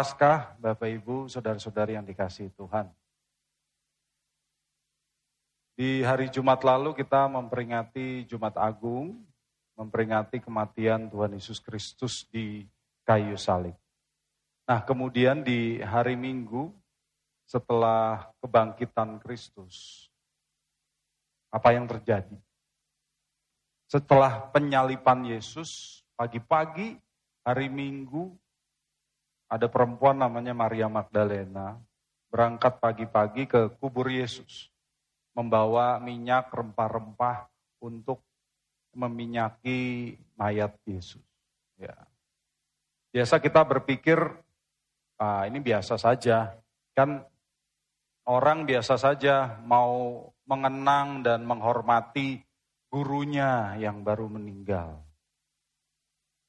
Paskah, Bapak Ibu, saudara-saudari yang dikasih Tuhan. Di hari Jumat lalu kita memperingati Jumat Agung, memperingati kematian Tuhan Yesus Kristus di kayu salib. Nah, kemudian di hari Minggu setelah kebangkitan Kristus, apa yang terjadi? Setelah penyalipan Yesus, pagi-pagi hari Minggu ada perempuan namanya Maria Magdalena berangkat pagi-pagi ke kubur Yesus membawa minyak rempah-rempah untuk meminyaki mayat Yesus. Ya. Biasa kita berpikir ah, ini biasa saja, kan orang biasa saja mau mengenang dan menghormati gurunya yang baru meninggal.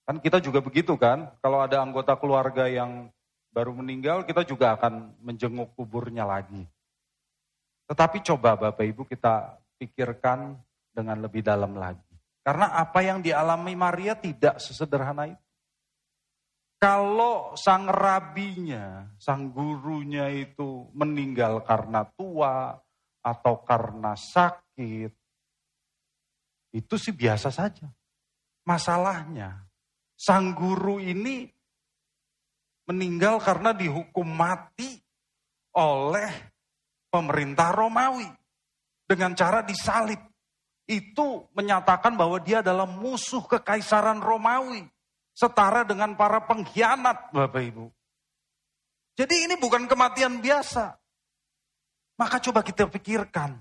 Kan kita juga begitu kan, kalau ada anggota keluarga yang baru meninggal, kita juga akan menjenguk kuburnya lagi. Tetapi coba Bapak Ibu kita pikirkan dengan lebih dalam lagi. Karena apa yang dialami Maria tidak sesederhana itu. Kalau sang rabinya, sang gurunya itu meninggal karena tua atau karena sakit, itu sih biasa saja. Masalahnya, sang guru ini meninggal karena dihukum mati oleh pemerintah Romawi dengan cara disalib. Itu menyatakan bahwa dia adalah musuh kekaisaran Romawi, setara dengan para pengkhianat, Bapak Ibu. Jadi ini bukan kematian biasa. Maka coba kita pikirkan,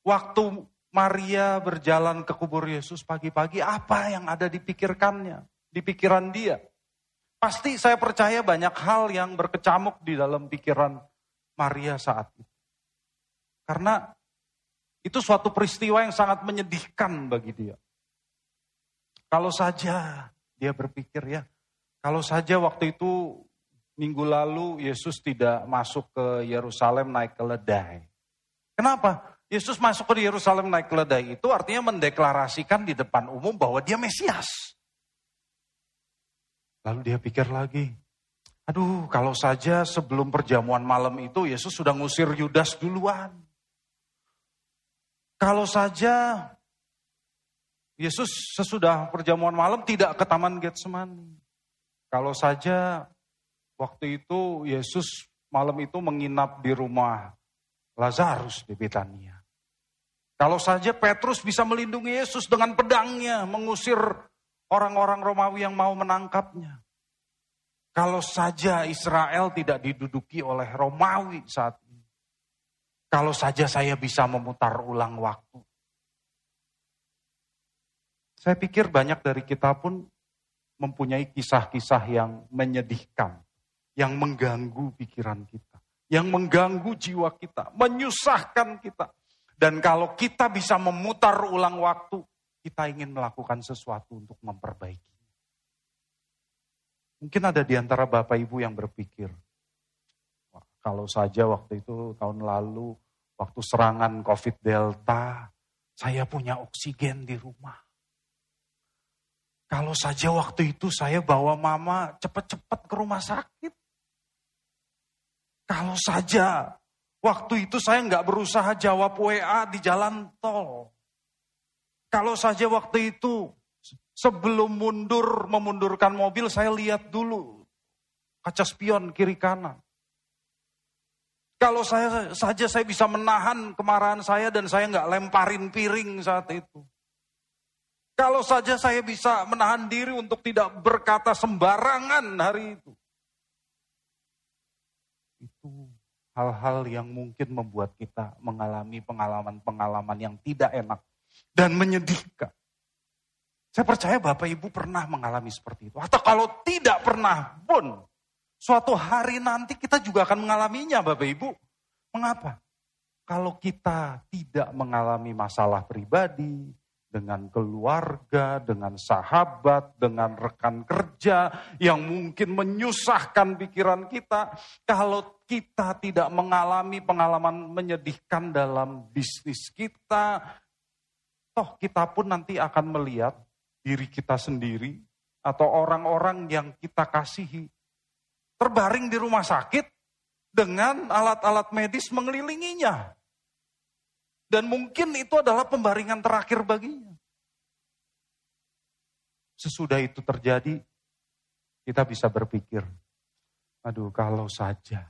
waktu Maria berjalan ke kubur Yesus pagi-pagi, apa yang ada di pikirkannya? Di pikiran dia. Pasti saya percaya banyak hal yang berkecamuk di dalam pikiran Maria saat itu. Karena itu suatu peristiwa yang sangat menyedihkan bagi dia. Kalau saja dia berpikir ya, kalau saja waktu itu minggu lalu Yesus tidak masuk ke Yerusalem naik keledai. Kenapa? Yesus masuk ke Yerusalem naik keledai itu artinya mendeklarasikan di depan umum bahwa dia Mesias. Lalu dia pikir lagi, aduh kalau saja sebelum perjamuan malam itu Yesus sudah ngusir Yudas duluan. Kalau saja Yesus sesudah perjamuan malam tidak ke Taman Getsemani. Kalau saja waktu itu Yesus malam itu menginap di rumah Lazarus di Betania. Kalau saja Petrus bisa melindungi Yesus dengan pedangnya, mengusir orang-orang Romawi yang mau menangkapnya. Kalau saja Israel tidak diduduki oleh Romawi saat ini. Kalau saja saya bisa memutar ulang waktu. Saya pikir banyak dari kita pun mempunyai kisah-kisah yang menyedihkan, yang mengganggu pikiran kita, yang mengganggu jiwa kita, menyusahkan kita. Dan kalau kita bisa memutar ulang waktu, kita ingin melakukan sesuatu untuk memperbaiki. Mungkin ada di antara Bapak Ibu yang berpikir, kalau saja waktu itu tahun lalu, waktu serangan COVID Delta, saya punya oksigen di rumah. Kalau saja waktu itu saya bawa mama cepat-cepat ke rumah sakit. Kalau saja waktu itu saya nggak berusaha jawab WA di jalan tol. Kalau saja waktu itu sebelum mundur memundurkan mobil saya lihat dulu kaca spion kiri kanan. Kalau saya saja saya bisa menahan kemarahan saya dan saya nggak lemparin piring saat itu. Kalau saja saya bisa menahan diri untuk tidak berkata sembarangan hari itu. Itu hal-hal yang mungkin membuat kita mengalami pengalaman-pengalaman yang tidak enak dan menyedihkan. Saya percaya Bapak Ibu pernah mengalami seperti itu. Atau kalau tidak pernah pun, suatu hari nanti kita juga akan mengalaminya Bapak Ibu. Mengapa? Kalau kita tidak mengalami masalah pribadi, dengan keluarga, dengan sahabat, dengan rekan kerja yang mungkin menyusahkan pikiran kita. Kalau kita tidak mengalami pengalaman menyedihkan dalam bisnis kita, toh kita pun nanti akan melihat diri kita sendiri atau orang-orang yang kita kasihi terbaring di rumah sakit dengan alat-alat medis mengelilinginya. Dan mungkin itu adalah pembaringan terakhir baginya. Sesudah itu terjadi, kita bisa berpikir, aduh kalau saja.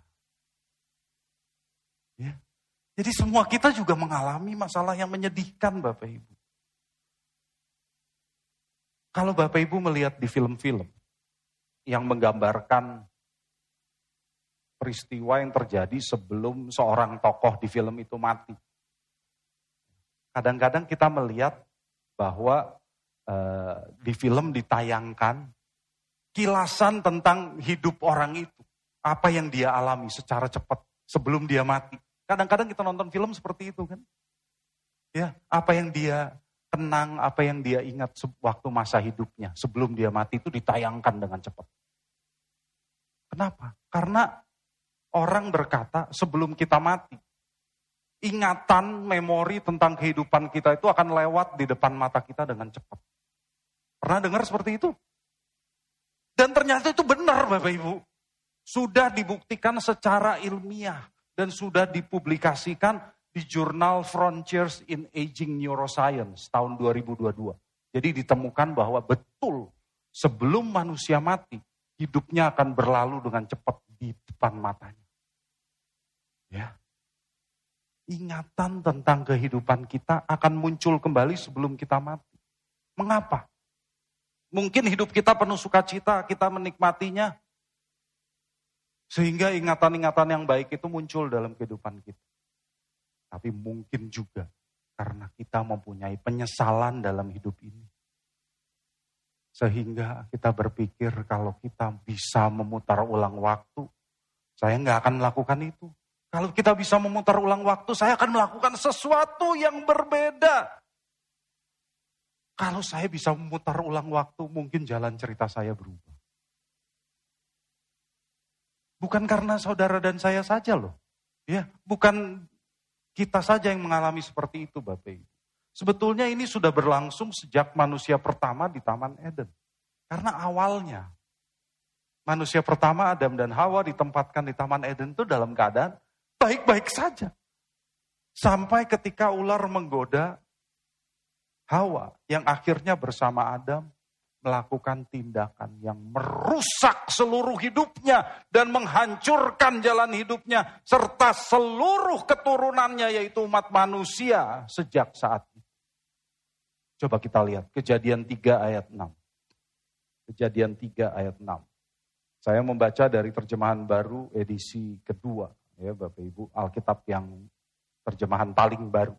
Ya. Jadi semua kita juga mengalami masalah yang menyedihkan Bapak Ibu. Kalau Bapak Ibu melihat di film-film yang menggambarkan peristiwa yang terjadi sebelum seorang tokoh di film itu mati. Kadang-kadang kita melihat bahwa uh, di film ditayangkan kilasan tentang hidup orang itu. Apa yang dia alami secara cepat sebelum dia mati. Kadang-kadang kita nonton film seperti itu kan. Ya, apa yang dia tenang, apa yang dia ingat waktu masa hidupnya sebelum dia mati itu ditayangkan dengan cepat. Kenapa? Karena orang berkata sebelum kita mati, ingatan, memori tentang kehidupan kita itu akan lewat di depan mata kita dengan cepat. Pernah dengar seperti itu? Dan ternyata itu benar Bapak Ibu. Sudah dibuktikan secara ilmiah dan sudah dipublikasikan di jurnal Frontiers in Aging Neuroscience tahun 2022. Jadi ditemukan bahwa betul sebelum manusia mati, hidupnya akan berlalu dengan cepat di depan matanya. Ya, ingatan tentang kehidupan kita akan muncul kembali sebelum kita mati. Mengapa? Mungkin hidup kita penuh sukacita, kita menikmatinya. Sehingga ingatan-ingatan yang baik itu muncul dalam kehidupan kita. Tapi mungkin juga karena kita mempunyai penyesalan dalam hidup ini. Sehingga kita berpikir kalau kita bisa memutar ulang waktu, saya nggak akan melakukan itu. Kalau kita bisa memutar ulang waktu, saya akan melakukan sesuatu yang berbeda. Kalau saya bisa memutar ulang waktu, mungkin jalan cerita saya berubah. Bukan karena saudara dan saya saja loh. Ya, bukan kita saja yang mengalami seperti itu Bapak Ibu. Sebetulnya ini sudah berlangsung sejak manusia pertama di Taman Eden. Karena awalnya manusia pertama Adam dan Hawa ditempatkan di Taman Eden itu dalam keadaan baik-baik saja. Sampai ketika ular menggoda Hawa yang akhirnya bersama Adam melakukan tindakan yang merusak seluruh hidupnya dan menghancurkan jalan hidupnya serta seluruh keturunannya yaitu umat manusia sejak saat itu. Coba kita lihat kejadian 3 ayat 6. Kejadian 3 ayat 6. Saya membaca dari terjemahan baru edisi kedua ya Bapak Ibu, Alkitab yang terjemahan paling baru.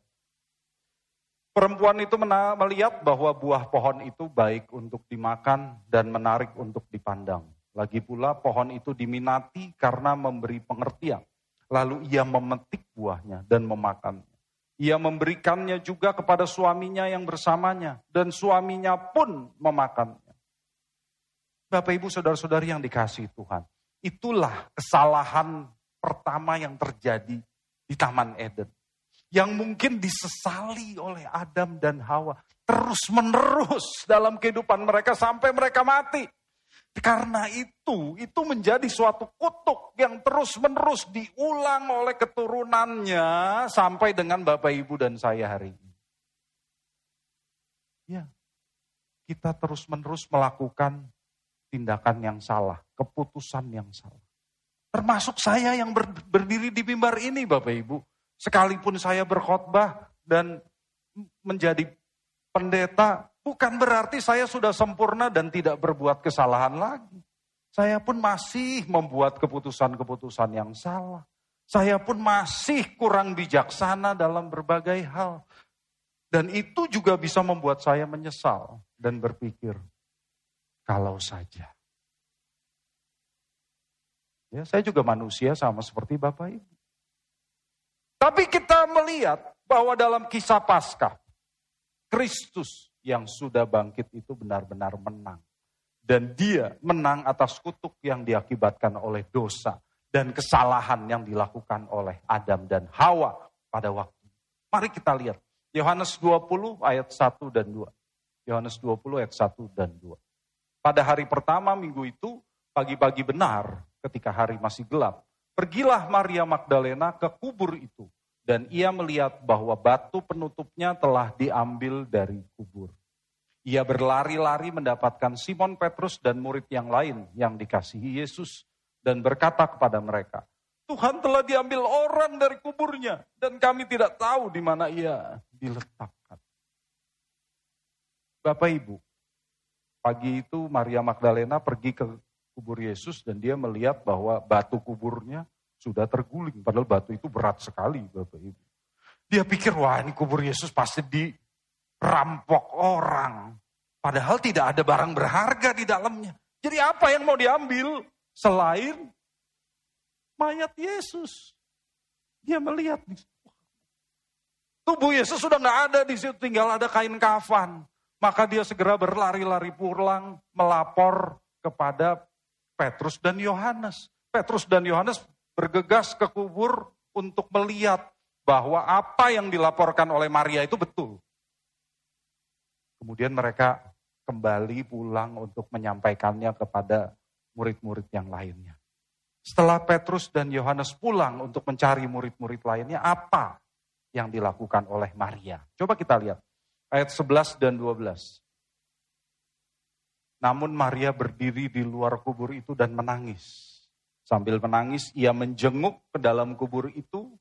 Perempuan itu melihat bahwa buah pohon itu baik untuk dimakan dan menarik untuk dipandang. Lagi pula pohon itu diminati karena memberi pengertian. Lalu ia memetik buahnya dan memakannya. Ia memberikannya juga kepada suaminya yang bersamanya. Dan suaminya pun memakannya. Bapak ibu saudara-saudari yang dikasih Tuhan. Itulah kesalahan pertama yang terjadi di Taman Eden. Yang mungkin disesali oleh Adam dan Hawa. Terus menerus dalam kehidupan mereka sampai mereka mati. Karena itu, itu menjadi suatu kutuk yang terus menerus diulang oleh keturunannya sampai dengan Bapak Ibu dan saya hari ini. Ya, kita terus menerus melakukan tindakan yang salah, keputusan yang salah. Termasuk saya yang ber, berdiri di mimbar ini Bapak Ibu. Sekalipun saya berkhotbah dan menjadi pendeta, bukan berarti saya sudah sempurna dan tidak berbuat kesalahan lagi. Saya pun masih membuat keputusan-keputusan yang salah. Saya pun masih kurang bijaksana dalam berbagai hal. Dan itu juga bisa membuat saya menyesal dan berpikir, kalau saja Ya, saya juga manusia sama seperti Bapak Ibu. Tapi kita melihat bahwa dalam kisah Paskah, Kristus yang sudah bangkit itu benar-benar menang. Dan dia menang atas kutuk yang diakibatkan oleh dosa dan kesalahan yang dilakukan oleh Adam dan Hawa pada waktu. Mari kita lihat. Yohanes 20 ayat 1 dan 2. Yohanes 20 ayat 1 dan 2. Pada hari pertama minggu itu, pagi-pagi benar ketika hari masih gelap. Pergilah Maria Magdalena ke kubur itu dan ia melihat bahwa batu penutupnya telah diambil dari kubur. Ia berlari-lari mendapatkan Simon Petrus dan murid yang lain yang dikasihi Yesus dan berkata kepada mereka, Tuhan telah diambil orang dari kuburnya dan kami tidak tahu di mana ia diletakkan. Bapak Ibu, pagi itu Maria Magdalena pergi ke kubur Yesus dan dia melihat bahwa batu kuburnya sudah terguling. Padahal batu itu berat sekali Bapak Ibu. Dia pikir wah ini kubur Yesus pasti dirampok orang. Padahal tidak ada barang berharga di dalamnya. Jadi apa yang mau diambil selain mayat Yesus? Dia melihat tubuh Yesus sudah nggak ada di situ, tinggal ada kain kafan. Maka dia segera berlari-lari pulang melapor kepada Petrus dan Yohanes. Petrus dan Yohanes bergegas ke kubur untuk melihat bahwa apa yang dilaporkan oleh Maria itu betul. Kemudian mereka kembali pulang untuk menyampaikannya kepada murid-murid yang lainnya. Setelah Petrus dan Yohanes pulang untuk mencari murid-murid lainnya, apa yang dilakukan oleh Maria? Coba kita lihat ayat 11 dan 12. Namun Maria berdiri di luar kubur itu dan menangis. Sambil menangis, ia menjenguk ke dalam kubur itu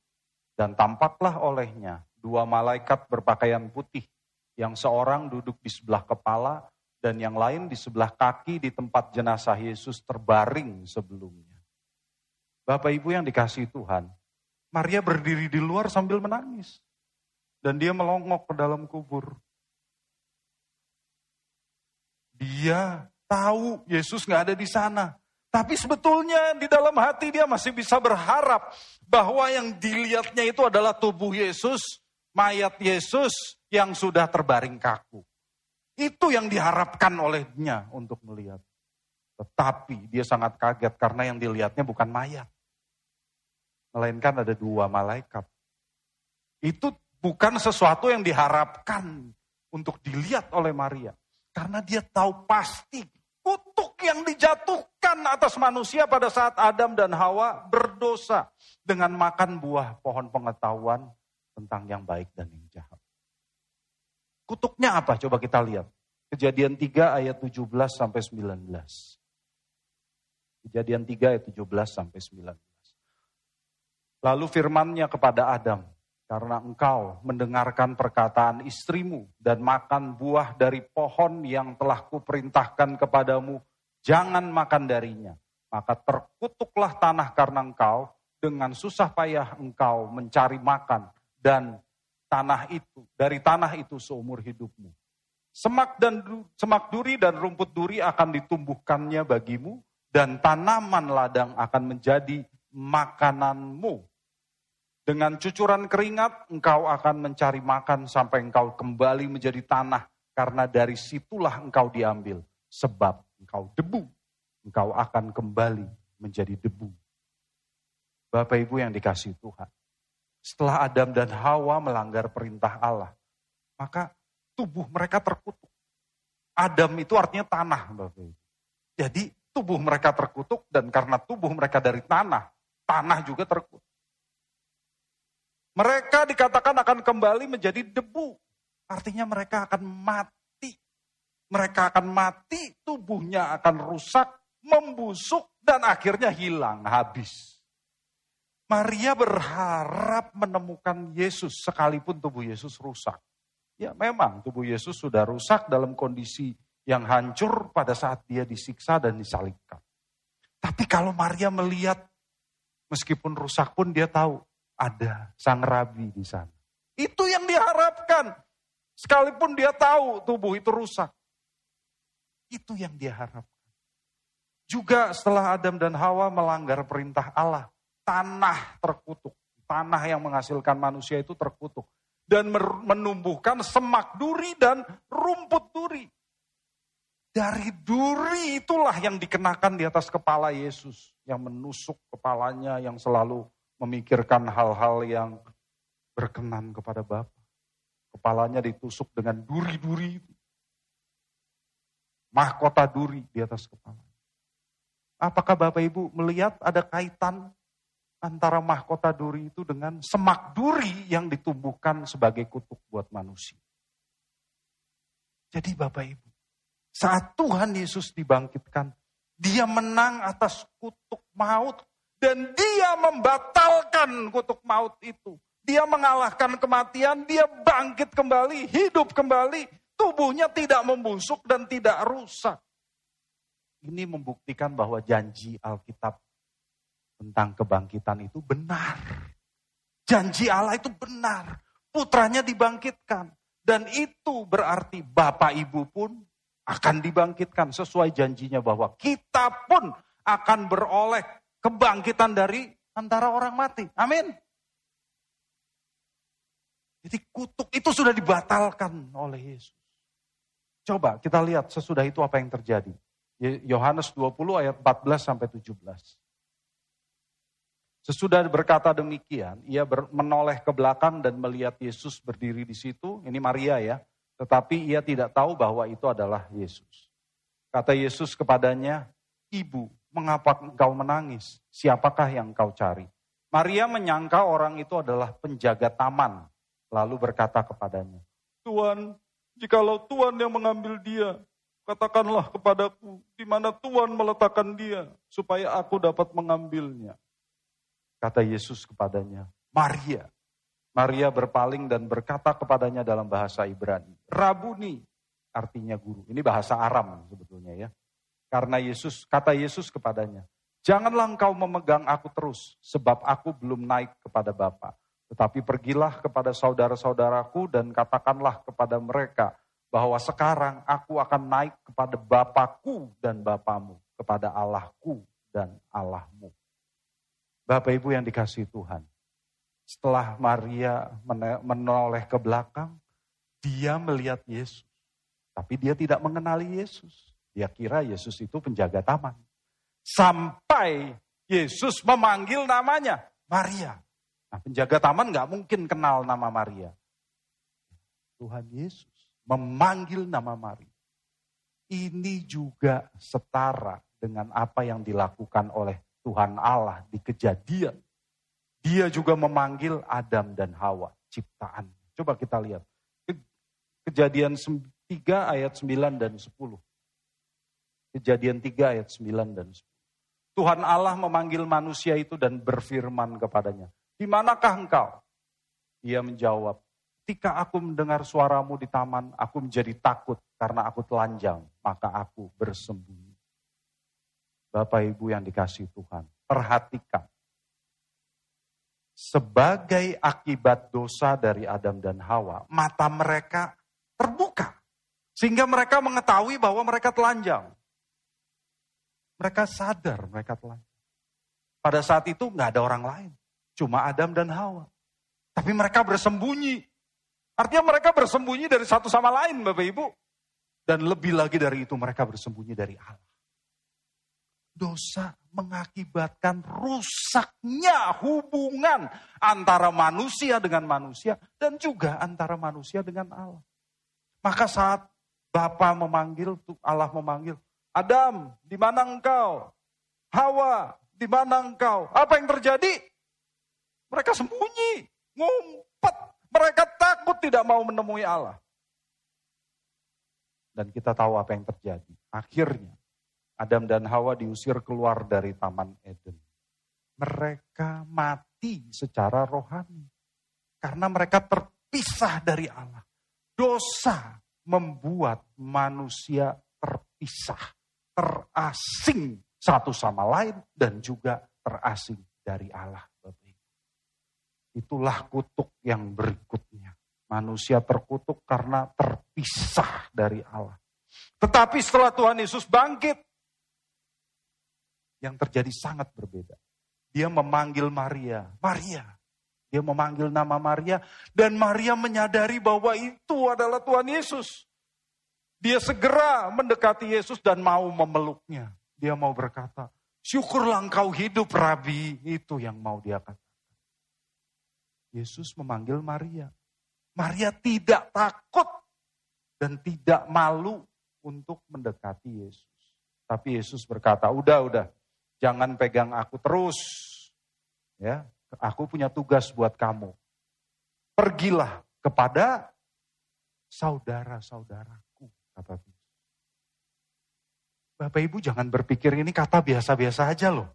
dan tampaklah olehnya dua malaikat berpakaian putih yang seorang duduk di sebelah kepala dan yang lain di sebelah kaki di tempat jenazah Yesus terbaring sebelumnya. Bapak Ibu yang dikasih Tuhan, Maria berdiri di luar sambil menangis. Dan dia melongok ke dalam kubur. Dia tahu Yesus nggak ada di sana. Tapi sebetulnya di dalam hati dia masih bisa berharap bahwa yang dilihatnya itu adalah tubuh Yesus, mayat Yesus yang sudah terbaring kaku. Itu yang diharapkan olehnya untuk melihat. Tetapi dia sangat kaget karena yang dilihatnya bukan mayat. Melainkan ada dua malaikat. Itu bukan sesuatu yang diharapkan untuk dilihat oleh Maria. Karena dia tahu pasti kutuk yang dijatuhkan atas manusia pada saat Adam dan Hawa berdosa dengan makan buah pohon pengetahuan tentang yang baik dan yang jahat. Kutuknya apa? Coba kita lihat. Kejadian 3 ayat 17 sampai 19. Kejadian 3 ayat 17 sampai 19. Lalu firmannya kepada Adam, karena engkau mendengarkan perkataan istrimu dan makan buah dari pohon yang telah kuperintahkan kepadamu, jangan makan darinya. Maka terkutuklah tanah karena engkau, dengan susah payah engkau mencari makan, dan tanah itu, dari tanah itu seumur hidupmu. Semak dan semak duri dan rumput duri akan ditumbuhkannya bagimu, dan tanaman ladang akan menjadi makananmu dengan cucuran keringat, engkau akan mencari makan sampai engkau kembali menjadi tanah, karena dari situlah engkau diambil. Sebab engkau debu, engkau akan kembali menjadi debu. Bapak Ibu yang dikasih Tuhan. Setelah Adam dan Hawa melanggar perintah Allah, maka tubuh mereka terkutuk. Adam itu artinya tanah, Bapak Ibu. Jadi tubuh mereka terkutuk dan karena tubuh mereka dari tanah, tanah juga terkutuk. Mereka dikatakan akan kembali menjadi debu. Artinya mereka akan mati. Mereka akan mati, tubuhnya akan rusak, membusuk, dan akhirnya hilang, habis. Maria berharap menemukan Yesus sekalipun tubuh Yesus rusak. Ya memang tubuh Yesus sudah rusak dalam kondisi yang hancur pada saat dia disiksa dan disalibkan. Tapi kalau Maria melihat meskipun rusak pun dia tahu ada sang rabi di sana. Itu yang diharapkan. Sekalipun dia tahu tubuh itu rusak. Itu yang dia harapkan. Juga setelah Adam dan Hawa melanggar perintah Allah, tanah terkutuk. Tanah yang menghasilkan manusia itu terkutuk. Dan menumbuhkan semak duri dan rumput duri. Dari duri itulah yang dikenakan di atas kepala Yesus. Yang menusuk kepalanya, yang selalu memikirkan hal-hal yang berkenan kepada Bapa. Kepalanya ditusuk dengan duri-duri mahkota duri di atas kepala. Apakah Bapak Ibu melihat ada kaitan antara mahkota duri itu dengan semak duri yang ditumbuhkan sebagai kutuk buat manusia? Jadi Bapak Ibu, saat Tuhan Yesus dibangkitkan, dia menang atas kutuk maut dan dia membatalkan kutuk maut itu. Dia mengalahkan kematian, dia bangkit kembali, hidup kembali, tubuhnya tidak membusuk dan tidak rusak. Ini membuktikan bahwa janji Alkitab tentang kebangkitan itu benar. Janji Allah itu benar. Putranya dibangkitkan. Dan itu berarti Bapak Ibu pun akan dibangkitkan sesuai janjinya bahwa kita pun akan beroleh kebangkitan dari antara orang mati. Amin. Jadi kutuk itu sudah dibatalkan oleh Yesus. Coba kita lihat sesudah itu apa yang terjadi. Yohanes 20 ayat 14 sampai 17. Sesudah berkata demikian, ia menoleh ke belakang dan melihat Yesus berdiri di situ. Ini Maria ya. Tetapi ia tidak tahu bahwa itu adalah Yesus. Kata Yesus kepadanya, Ibu, mengapa engkau menangis? Siapakah yang engkau cari? Maria menyangka orang itu adalah penjaga taman. Lalu berkata kepadanya, Tuhan, jikalau Tuhan yang mengambil dia, Katakanlah kepadaku di mana Tuhan meletakkan dia supaya aku dapat mengambilnya. Kata Yesus kepadanya, Maria. Maria berpaling dan berkata kepadanya dalam bahasa Ibrani, Rabuni, artinya guru. Ini bahasa Aram sebetulnya ya. Karena Yesus, kata Yesus kepadanya, Janganlah engkau memegang aku terus, sebab aku belum naik kepada Bapa. Tetapi pergilah kepada saudara-saudaraku dan katakanlah kepada mereka, bahwa sekarang aku akan naik kepada Bapakku dan Bapamu, kepada Allahku dan Allahmu. Bapak Ibu yang dikasih Tuhan, setelah Maria menoleh ke belakang, dia melihat Yesus. Tapi dia tidak mengenali Yesus. Dia kira Yesus itu penjaga taman. Sampai Yesus memanggil namanya, Maria. Nah penjaga taman nggak mungkin kenal nama Maria. Tuhan Yesus memanggil nama Maria. Ini juga setara dengan apa yang dilakukan oleh Tuhan Allah di kejadian. Dia juga memanggil Adam dan Hawa, ciptaan. Coba kita lihat. Kejadian 3 ayat 9 dan 10. Kejadian 3 ayat 9 dan 10. Tuhan Allah memanggil manusia itu dan berfirman kepadanya. Di manakah engkau? Ia menjawab, Ketika aku mendengar suaramu di taman, aku menjadi takut karena aku telanjang, maka aku bersembunyi. Bapak Ibu yang dikasih Tuhan, perhatikan. Sebagai akibat dosa dari Adam dan Hawa, mata mereka terbuka. Sehingga mereka mengetahui bahwa mereka telanjang. Mereka sadar mereka telanjang. Pada saat itu nggak ada orang lain. Cuma Adam dan Hawa. Tapi mereka bersembunyi. Artinya mereka bersembunyi dari satu sama lain Bapak Ibu. Dan lebih lagi dari itu mereka bersembunyi dari Allah. Dosa mengakibatkan rusaknya hubungan antara manusia dengan manusia dan juga antara manusia dengan Allah. Maka saat Bapa memanggil, Allah memanggil, Adam, di mana engkau? Hawa, di mana engkau? Apa yang terjadi? Mereka sembunyi, ngumpet, mereka takut tidak mau menemui Allah. Dan kita tahu apa yang terjadi. Akhirnya Adam dan Hawa diusir keluar dari Taman Eden. Mereka mati secara rohani. Karena mereka terpisah dari Allah. Dosa membuat manusia terpisah, terasing satu sama lain dan juga terasing dari Allah. Itulah kutuk yang berikutnya. Manusia terkutuk karena terpisah dari Allah. Tetapi setelah Tuhan Yesus bangkit, yang terjadi sangat berbeda. Dia memanggil Maria, Maria. Dia memanggil nama Maria dan Maria menyadari bahwa itu adalah Tuhan Yesus. Dia segera mendekati Yesus dan mau memeluknya. Dia mau berkata, syukurlah engkau hidup Rabi. Itu yang mau dia katakan. Yesus memanggil Maria. Maria tidak takut dan tidak malu untuk mendekati Yesus. Tapi Yesus berkata, udah, udah, jangan pegang aku terus. Ya, aku punya tugas buat kamu. Pergilah kepada saudara-saudaraku, Bapak Ibu jangan berpikir ini kata biasa-biasa aja loh.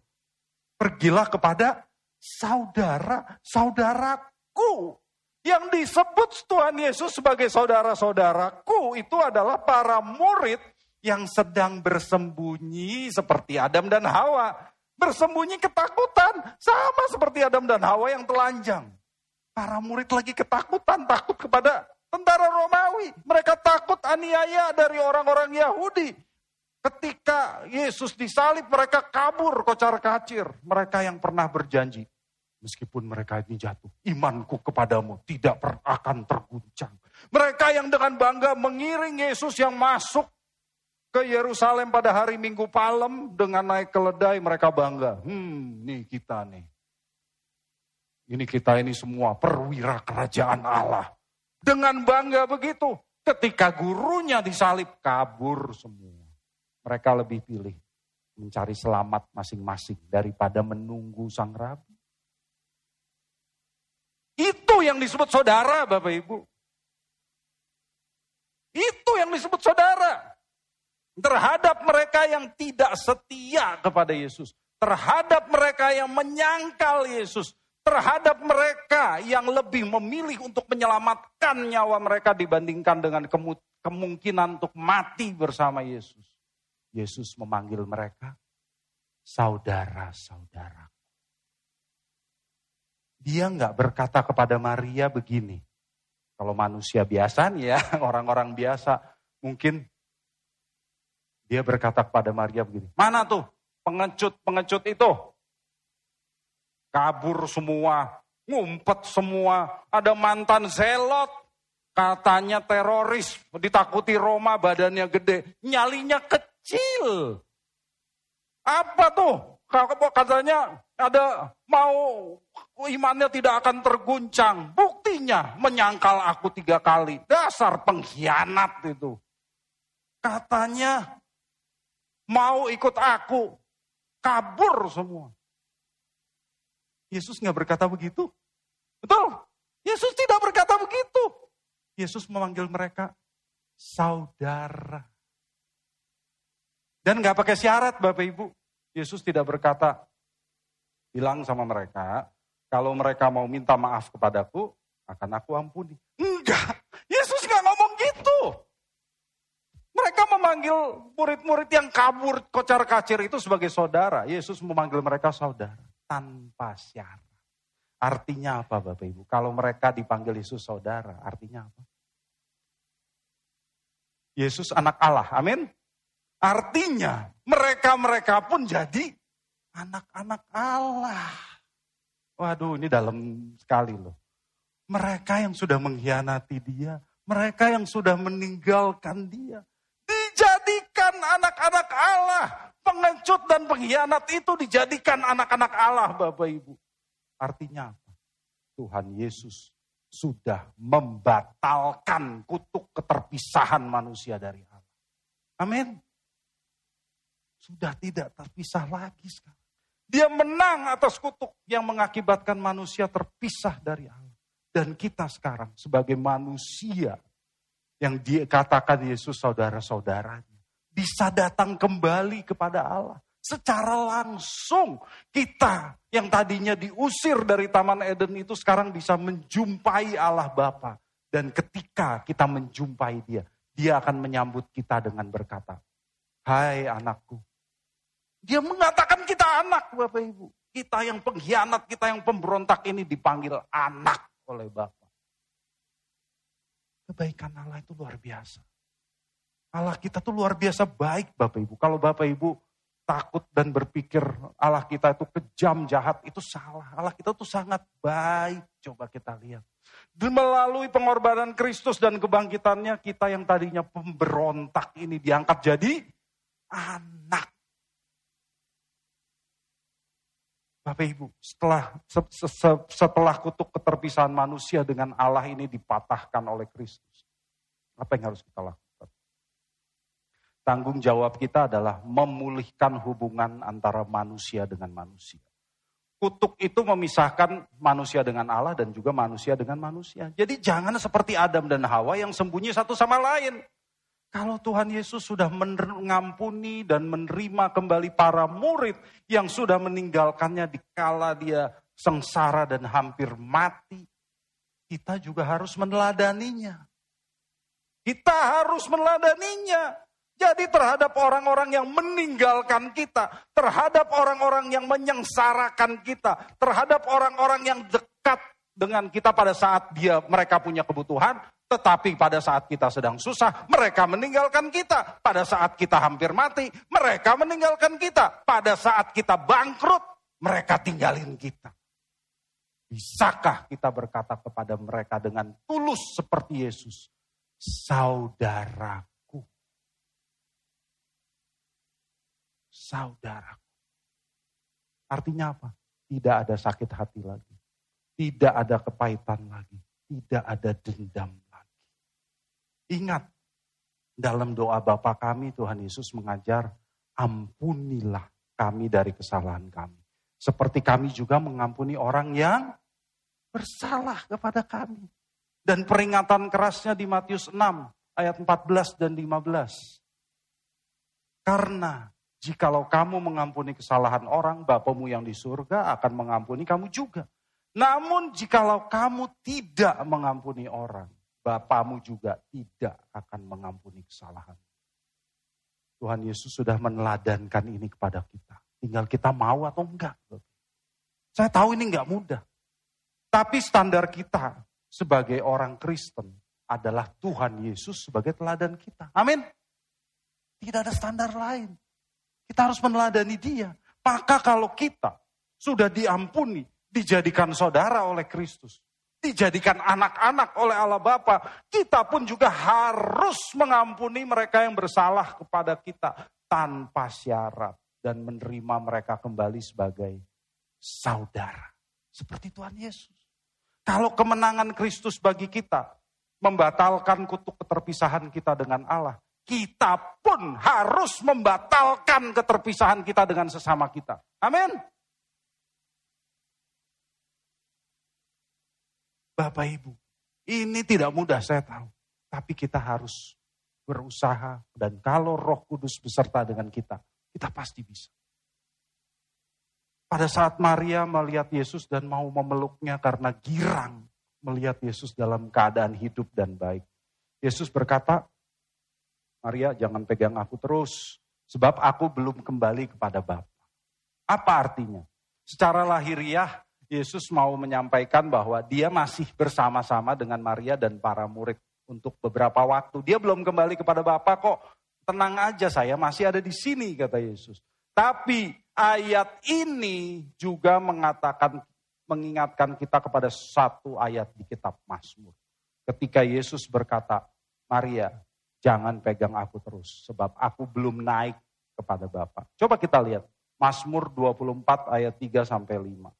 Pergilah kepada saudara-saudaraku. Yang disebut Tuhan Yesus sebagai saudara-saudaraku itu adalah para murid yang sedang bersembunyi seperti Adam dan Hawa. Bersembunyi ketakutan sama seperti Adam dan Hawa yang telanjang. Para murid lagi ketakutan, takut kepada tentara Romawi. Mereka takut aniaya dari orang-orang Yahudi. Ketika Yesus disalib, mereka kabur kocar kacir. Mereka yang pernah berjanji, meskipun mereka ini jatuh, imanku kepadamu tidak akan terguncang. Mereka yang dengan bangga mengiring Yesus yang masuk ke Yerusalem pada hari Minggu Palem dengan naik keledai mereka bangga. Hmm, nih kita nih. Ini kita ini semua perwira kerajaan Allah. Dengan bangga begitu, ketika gurunya disalib kabur semua mereka lebih pilih mencari selamat masing-masing daripada menunggu sang rabi. Itu yang disebut saudara, Bapak Ibu. Itu yang disebut saudara. Terhadap mereka yang tidak setia kepada Yesus. Terhadap mereka yang menyangkal Yesus. Terhadap mereka yang lebih memilih untuk menyelamatkan nyawa mereka dibandingkan dengan kemungkinan untuk mati bersama Yesus. Yesus memanggil mereka saudara-saudara. Dia nggak berkata kepada Maria begini. Kalau manusia biasa nih ya, orang-orang biasa, mungkin dia berkata kepada Maria begini. Mana tuh pengecut-pengecut itu? Kabur semua, ngumpet semua, ada mantan zelot, katanya teroris, ditakuti Roma badannya gede, nyalinya kecil. Apa tuh? Katanya ada mau imannya tidak akan terguncang. Buktinya menyangkal aku tiga kali. Dasar pengkhianat itu. Katanya mau ikut aku. Kabur semua. Yesus nggak berkata begitu. Betul? Yesus tidak berkata begitu. Yesus memanggil mereka saudara. Dan nggak pakai syarat Bapak Ibu. Yesus tidak berkata, bilang sama mereka, kalau mereka mau minta maaf kepadaku, akan aku ampuni. Enggak, Yesus nggak ngomong gitu. Mereka memanggil murid-murid yang kabur kocar kacir itu sebagai saudara. Yesus memanggil mereka saudara tanpa syarat. Artinya apa Bapak Ibu? Kalau mereka dipanggil Yesus saudara, artinya apa? Yesus anak Allah, amin. Artinya mereka-mereka pun jadi anak-anak Allah. Waduh ini dalam sekali loh. Mereka yang sudah mengkhianati dia, mereka yang sudah meninggalkan dia. Anak-anak Allah. Pengecut dan pengkhianat itu dijadikan anak-anak Allah Bapak Ibu. Artinya apa? Tuhan Yesus sudah membatalkan kutuk keterpisahan manusia dari Allah. Amin sudah tidak terpisah lagi sekarang. Dia menang atas kutuk yang mengakibatkan manusia terpisah dari Allah. Dan kita sekarang sebagai manusia yang dikatakan Yesus saudara-saudaranya. Bisa datang kembali kepada Allah. Secara langsung kita yang tadinya diusir dari Taman Eden itu sekarang bisa menjumpai Allah Bapa. Dan ketika kita menjumpai dia, dia akan menyambut kita dengan berkata, Hai anakku, dia mengatakan kita anak Bapak Ibu. Kita yang pengkhianat, kita yang pemberontak ini dipanggil anak oleh Bapak. Kebaikan Allah itu luar biasa. Allah kita tuh luar biasa baik Bapak Ibu. Kalau Bapak Ibu takut dan berpikir Allah kita itu kejam, jahat, itu salah. Allah kita tuh sangat baik. Coba kita lihat. Dan melalui pengorbanan Kristus dan kebangkitannya, kita yang tadinya pemberontak ini diangkat jadi anak. Bapak Ibu, setelah setelah kutuk keterpisahan manusia dengan Allah ini dipatahkan oleh Kristus. Apa yang harus kita lakukan? Tanggung jawab kita adalah memulihkan hubungan antara manusia dengan manusia. Kutuk itu memisahkan manusia dengan Allah dan juga manusia dengan manusia. Jadi jangan seperti Adam dan Hawa yang sembunyi satu sama lain. Kalau Tuhan Yesus sudah mengampuni dan menerima kembali para murid yang sudah meninggalkannya di kala dia sengsara dan hampir mati, kita juga harus meneladaninya. Kita harus meneladaninya. Jadi terhadap orang-orang yang meninggalkan kita, terhadap orang-orang yang menyengsarakan kita, terhadap orang-orang yang dekat dengan kita pada saat dia mereka punya kebutuhan, tetapi pada saat kita sedang susah, mereka meninggalkan kita. Pada saat kita hampir mati, mereka meninggalkan kita. Pada saat kita bangkrut, mereka tinggalin kita. Bisakah kita berkata kepada mereka dengan tulus seperti Yesus? Saudara saudaraku. Artinya apa? Tidak ada sakit hati lagi. Tidak ada kepahitan lagi. Tidak ada dendam lagi. Ingat, dalam doa Bapa kami Tuhan Yesus mengajar, ampunilah kami dari kesalahan kami. Seperti kami juga mengampuni orang yang bersalah kepada kami. Dan peringatan kerasnya di Matius 6 ayat 14 dan 15. Karena Jikalau kamu mengampuni kesalahan orang, Bapamu yang di surga akan mengampuni kamu juga. Namun jikalau kamu tidak mengampuni orang, Bapamu juga tidak akan mengampuni kesalahan. Tuhan Yesus sudah meneladankan ini kepada kita. Tinggal kita mau atau enggak. Saya tahu ini enggak mudah. Tapi standar kita sebagai orang Kristen adalah Tuhan Yesus sebagai teladan kita. Amin. Tidak ada standar lain. Kita harus meneladani dia. Maka kalau kita sudah diampuni, dijadikan saudara oleh Kristus, dijadikan anak-anak oleh Allah Bapa, kita pun juga harus mengampuni mereka yang bersalah kepada kita tanpa syarat dan menerima mereka kembali sebagai saudara. Seperti Tuhan Yesus. Kalau kemenangan Kristus bagi kita membatalkan kutuk keterpisahan kita dengan Allah, kita pun harus membatalkan keterpisahan kita dengan sesama kita. Amin. Bapak Ibu, ini tidak mudah saya tahu. Tapi kita harus berusaha dan kalau roh kudus beserta dengan kita, kita pasti bisa. Pada saat Maria melihat Yesus dan mau memeluknya karena girang melihat Yesus dalam keadaan hidup dan baik. Yesus berkata, Maria jangan pegang aku terus, sebab aku belum kembali kepada Bapa. Apa artinya? Secara lahiriah, Yesus mau menyampaikan bahwa dia masih bersama-sama dengan Maria dan para murid untuk beberapa waktu. Dia belum kembali kepada Bapa kok. Tenang aja saya masih ada di sini kata Yesus. Tapi ayat ini juga mengatakan mengingatkan kita kepada satu ayat di kitab Mazmur. Ketika Yesus berkata, Maria, jangan pegang aku terus, sebab aku belum naik kepada Bapa. Coba kita lihat, Mazmur 24 ayat 3 sampai 5.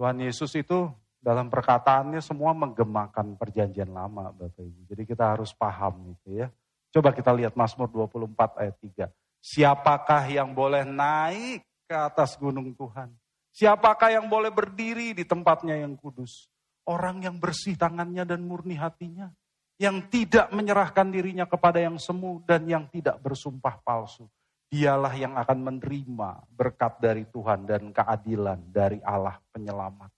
Tuhan Yesus itu dalam perkataannya semua menggemakan perjanjian lama Bapak Ibu. Jadi kita harus paham itu ya. Coba kita lihat Mazmur 24 ayat 3. Siapakah yang boleh naik ke atas gunung Tuhan? Siapakah yang boleh berdiri di tempatnya yang kudus? Orang yang bersih tangannya dan murni hatinya yang tidak menyerahkan dirinya kepada yang semu dan yang tidak bersumpah palsu. Dialah yang akan menerima berkat dari Tuhan dan keadilan dari Allah penyelamat.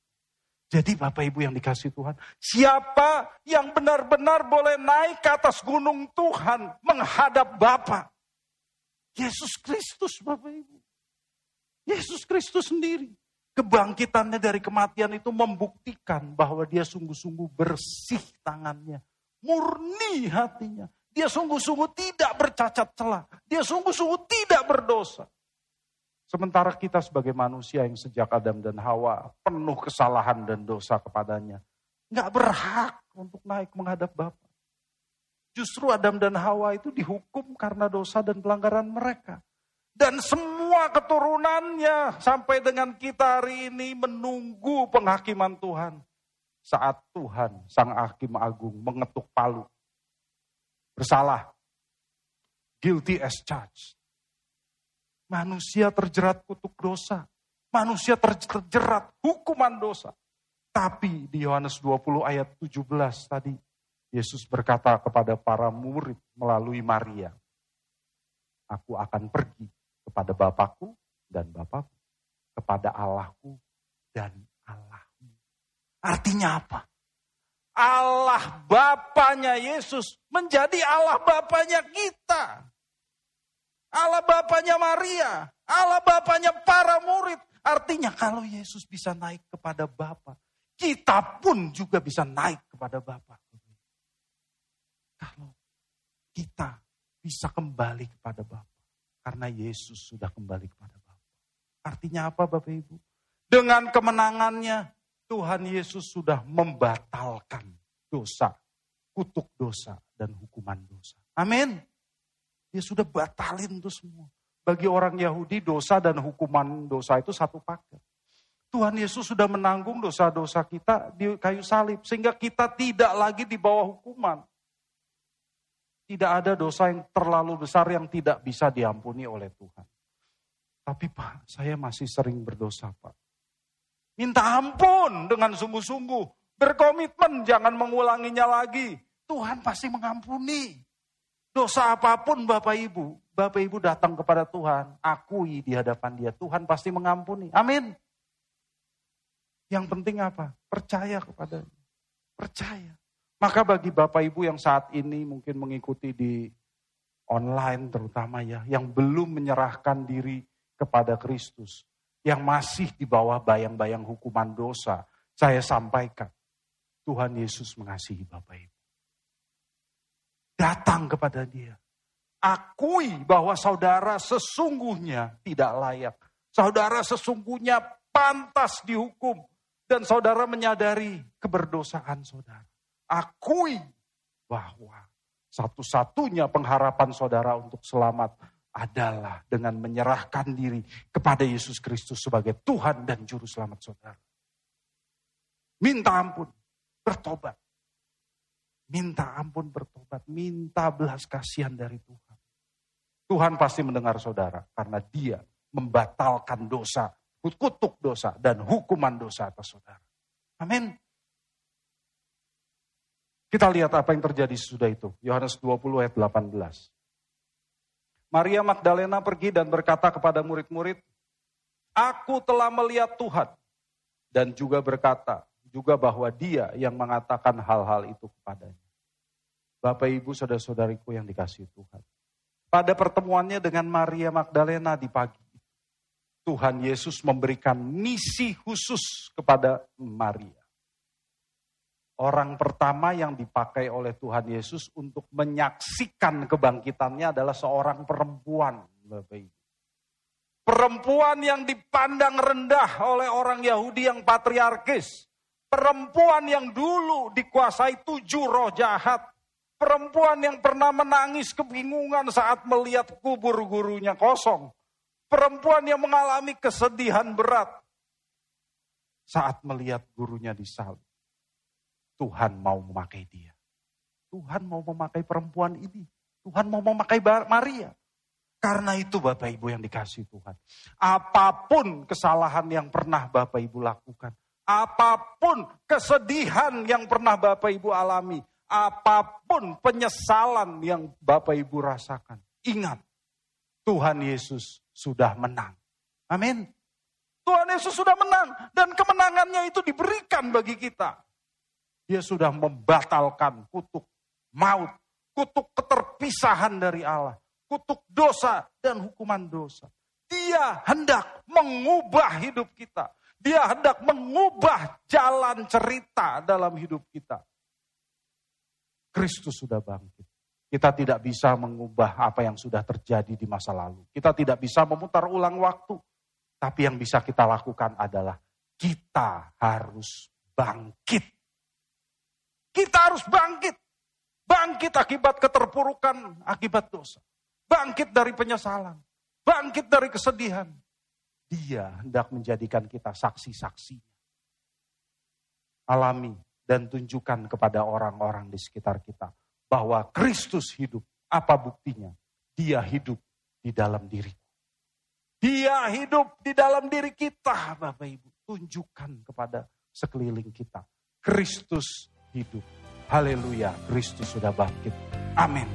Jadi Bapak Ibu yang dikasih Tuhan, siapa yang benar-benar boleh naik ke atas gunung Tuhan menghadap Bapa? Yesus Kristus Bapak Ibu. Yesus Kristus sendiri. Kebangkitannya dari kematian itu membuktikan bahwa dia sungguh-sungguh bersih tangannya murni hatinya. Dia sungguh-sungguh tidak bercacat celah. Dia sungguh-sungguh tidak berdosa. Sementara kita sebagai manusia yang sejak Adam dan Hawa penuh kesalahan dan dosa kepadanya. Nggak berhak untuk naik menghadap Bapa. Justru Adam dan Hawa itu dihukum karena dosa dan pelanggaran mereka. Dan semua keturunannya sampai dengan kita hari ini menunggu penghakiman Tuhan saat Tuhan, Sang Hakim Agung mengetuk palu. Bersalah. Guilty as charged. Manusia terjerat kutuk dosa. Manusia terjerat hukuman dosa. Tapi di Yohanes 20 ayat 17 tadi, Yesus berkata kepada para murid melalui Maria, Aku akan pergi kepada Bapakku dan Bapakku, kepada Allahku dan. Artinya apa? Allah Bapaknya Yesus menjadi Allah Bapaknya kita. Allah Bapaknya Maria, Allah Bapaknya para murid. Artinya kalau Yesus bisa naik kepada Bapa, kita pun juga bisa naik kepada Bapa. Kalau kita bisa kembali kepada Bapa, karena Yesus sudah kembali kepada Bapa. Artinya apa Bapak Ibu? Dengan kemenangannya, Tuhan Yesus sudah membatalkan dosa, kutuk dosa, dan hukuman dosa. Amin. Dia sudah batalin itu semua. Bagi orang Yahudi dosa dan hukuman dosa itu satu paket. Tuhan Yesus sudah menanggung dosa-dosa kita di kayu salib. Sehingga kita tidak lagi di bawah hukuman. Tidak ada dosa yang terlalu besar yang tidak bisa diampuni oleh Tuhan. Tapi Pak, saya masih sering berdosa Pak. Minta ampun dengan sungguh-sungguh. Berkomitmen jangan mengulanginya lagi. Tuhan pasti mengampuni. Dosa apa pun Bapak Ibu, Bapak Ibu datang kepada Tuhan, akui di hadapan dia, Tuhan pasti mengampuni. Amin. Yang penting apa? Percaya kepada Percaya. Maka bagi Bapak Ibu yang saat ini mungkin mengikuti di online terutama ya, yang belum menyerahkan diri kepada Kristus, yang masih di bawah bayang-bayang hukuman dosa, saya sampaikan, Tuhan Yesus mengasihi Bapak Ibu. Datang kepada dia. Akui bahwa saudara sesungguhnya tidak layak. Saudara sesungguhnya pantas dihukum. Dan saudara menyadari keberdosaan saudara. Akui bahwa satu-satunya pengharapan saudara untuk selamat adalah dengan menyerahkan diri kepada Yesus Kristus sebagai Tuhan dan Juru Selamat saudara. Minta ampun, bertobat. Minta ampun bertobat, minta belas kasihan dari Tuhan. Tuhan pasti mendengar saudara karena dia membatalkan dosa, kutuk dosa dan hukuman dosa atas saudara. Amin. Kita lihat apa yang terjadi sesudah itu. Yohanes 20 ayat 18. Maria Magdalena pergi dan berkata kepada murid-murid, Aku telah melihat Tuhan. Dan juga berkata, juga bahwa dia yang mengatakan hal-hal itu kepadanya. Bapak Ibu saudara-saudariku yang dikasih Tuhan. Pada pertemuannya dengan Maria Magdalena di pagi, Tuhan Yesus memberikan misi khusus kepada Maria. Orang pertama yang dipakai oleh Tuhan Yesus untuk menyaksikan kebangkitannya adalah seorang perempuan, Bapak. Perempuan yang dipandang rendah oleh orang Yahudi yang patriarkis. Perempuan yang dulu dikuasai tujuh roh jahat Perempuan yang pernah menangis kebingungan saat melihat kubur gurunya kosong. Perempuan yang mengalami kesedihan berat saat melihat gurunya disalib. Tuhan mau memakai dia. Tuhan mau memakai perempuan ini. Tuhan mau memakai Maria. Karena itu Bapak Ibu yang dikasih Tuhan. Apa pun kesalahan yang pernah Bapak Ibu lakukan. Apa pun kesedihan yang pernah Bapak Ibu alami apa pun penyesalan yang Bapak Ibu rasakan. Ingat, Tuhan Yesus sudah menang. Amin. Tuhan Yesus sudah menang dan kemenangannya itu diberikan bagi kita. Dia sudah membatalkan kutuk maut, kutuk keterpisahan dari Allah, kutuk dosa dan hukuman dosa. Dia hendak mengubah hidup kita. Dia hendak mengubah jalan cerita dalam hidup kita. Kristus sudah bangkit. Kita tidak bisa mengubah apa yang sudah terjadi di masa lalu. Kita tidak bisa memutar ulang waktu. Tapi yang bisa kita lakukan adalah kita harus bangkit. Harus bangkit. Bangkit akibat keterpurukan, akibat dosa. Bangkit dari penyesalan. Bangkit dari kesedihan. Dia hendak menjadikan kita saksi-saksi. Alami dan tunjukkan kepada orang-orang di sekitar kita bahwa Kristus hidup. Apa buktinya? dia hidup di dalam diriku. Dia hidup di dalam diri kita, Bapak Ibu. Tunjukkan kepada sekeliling kita. Kristus hidup. Haleluya, Kristus sudah bangkit. Amin.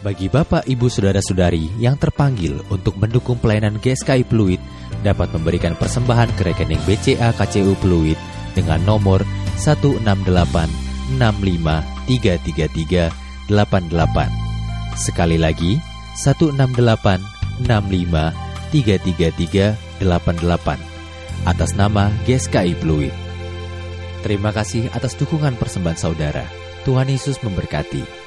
Bagi Bapak, Ibu, Saudara-saudari yang terpanggil untuk mendukung pelayanan GSKI Pluit dapat memberikan persembahan ke rekening BCA KCU Pluit dengan nomor 1686533388. Sekali lagi, 1686533388 atas nama GSKI Pluit. Terima kasih atas dukungan persembahan saudara. Tuhan Yesus memberkati.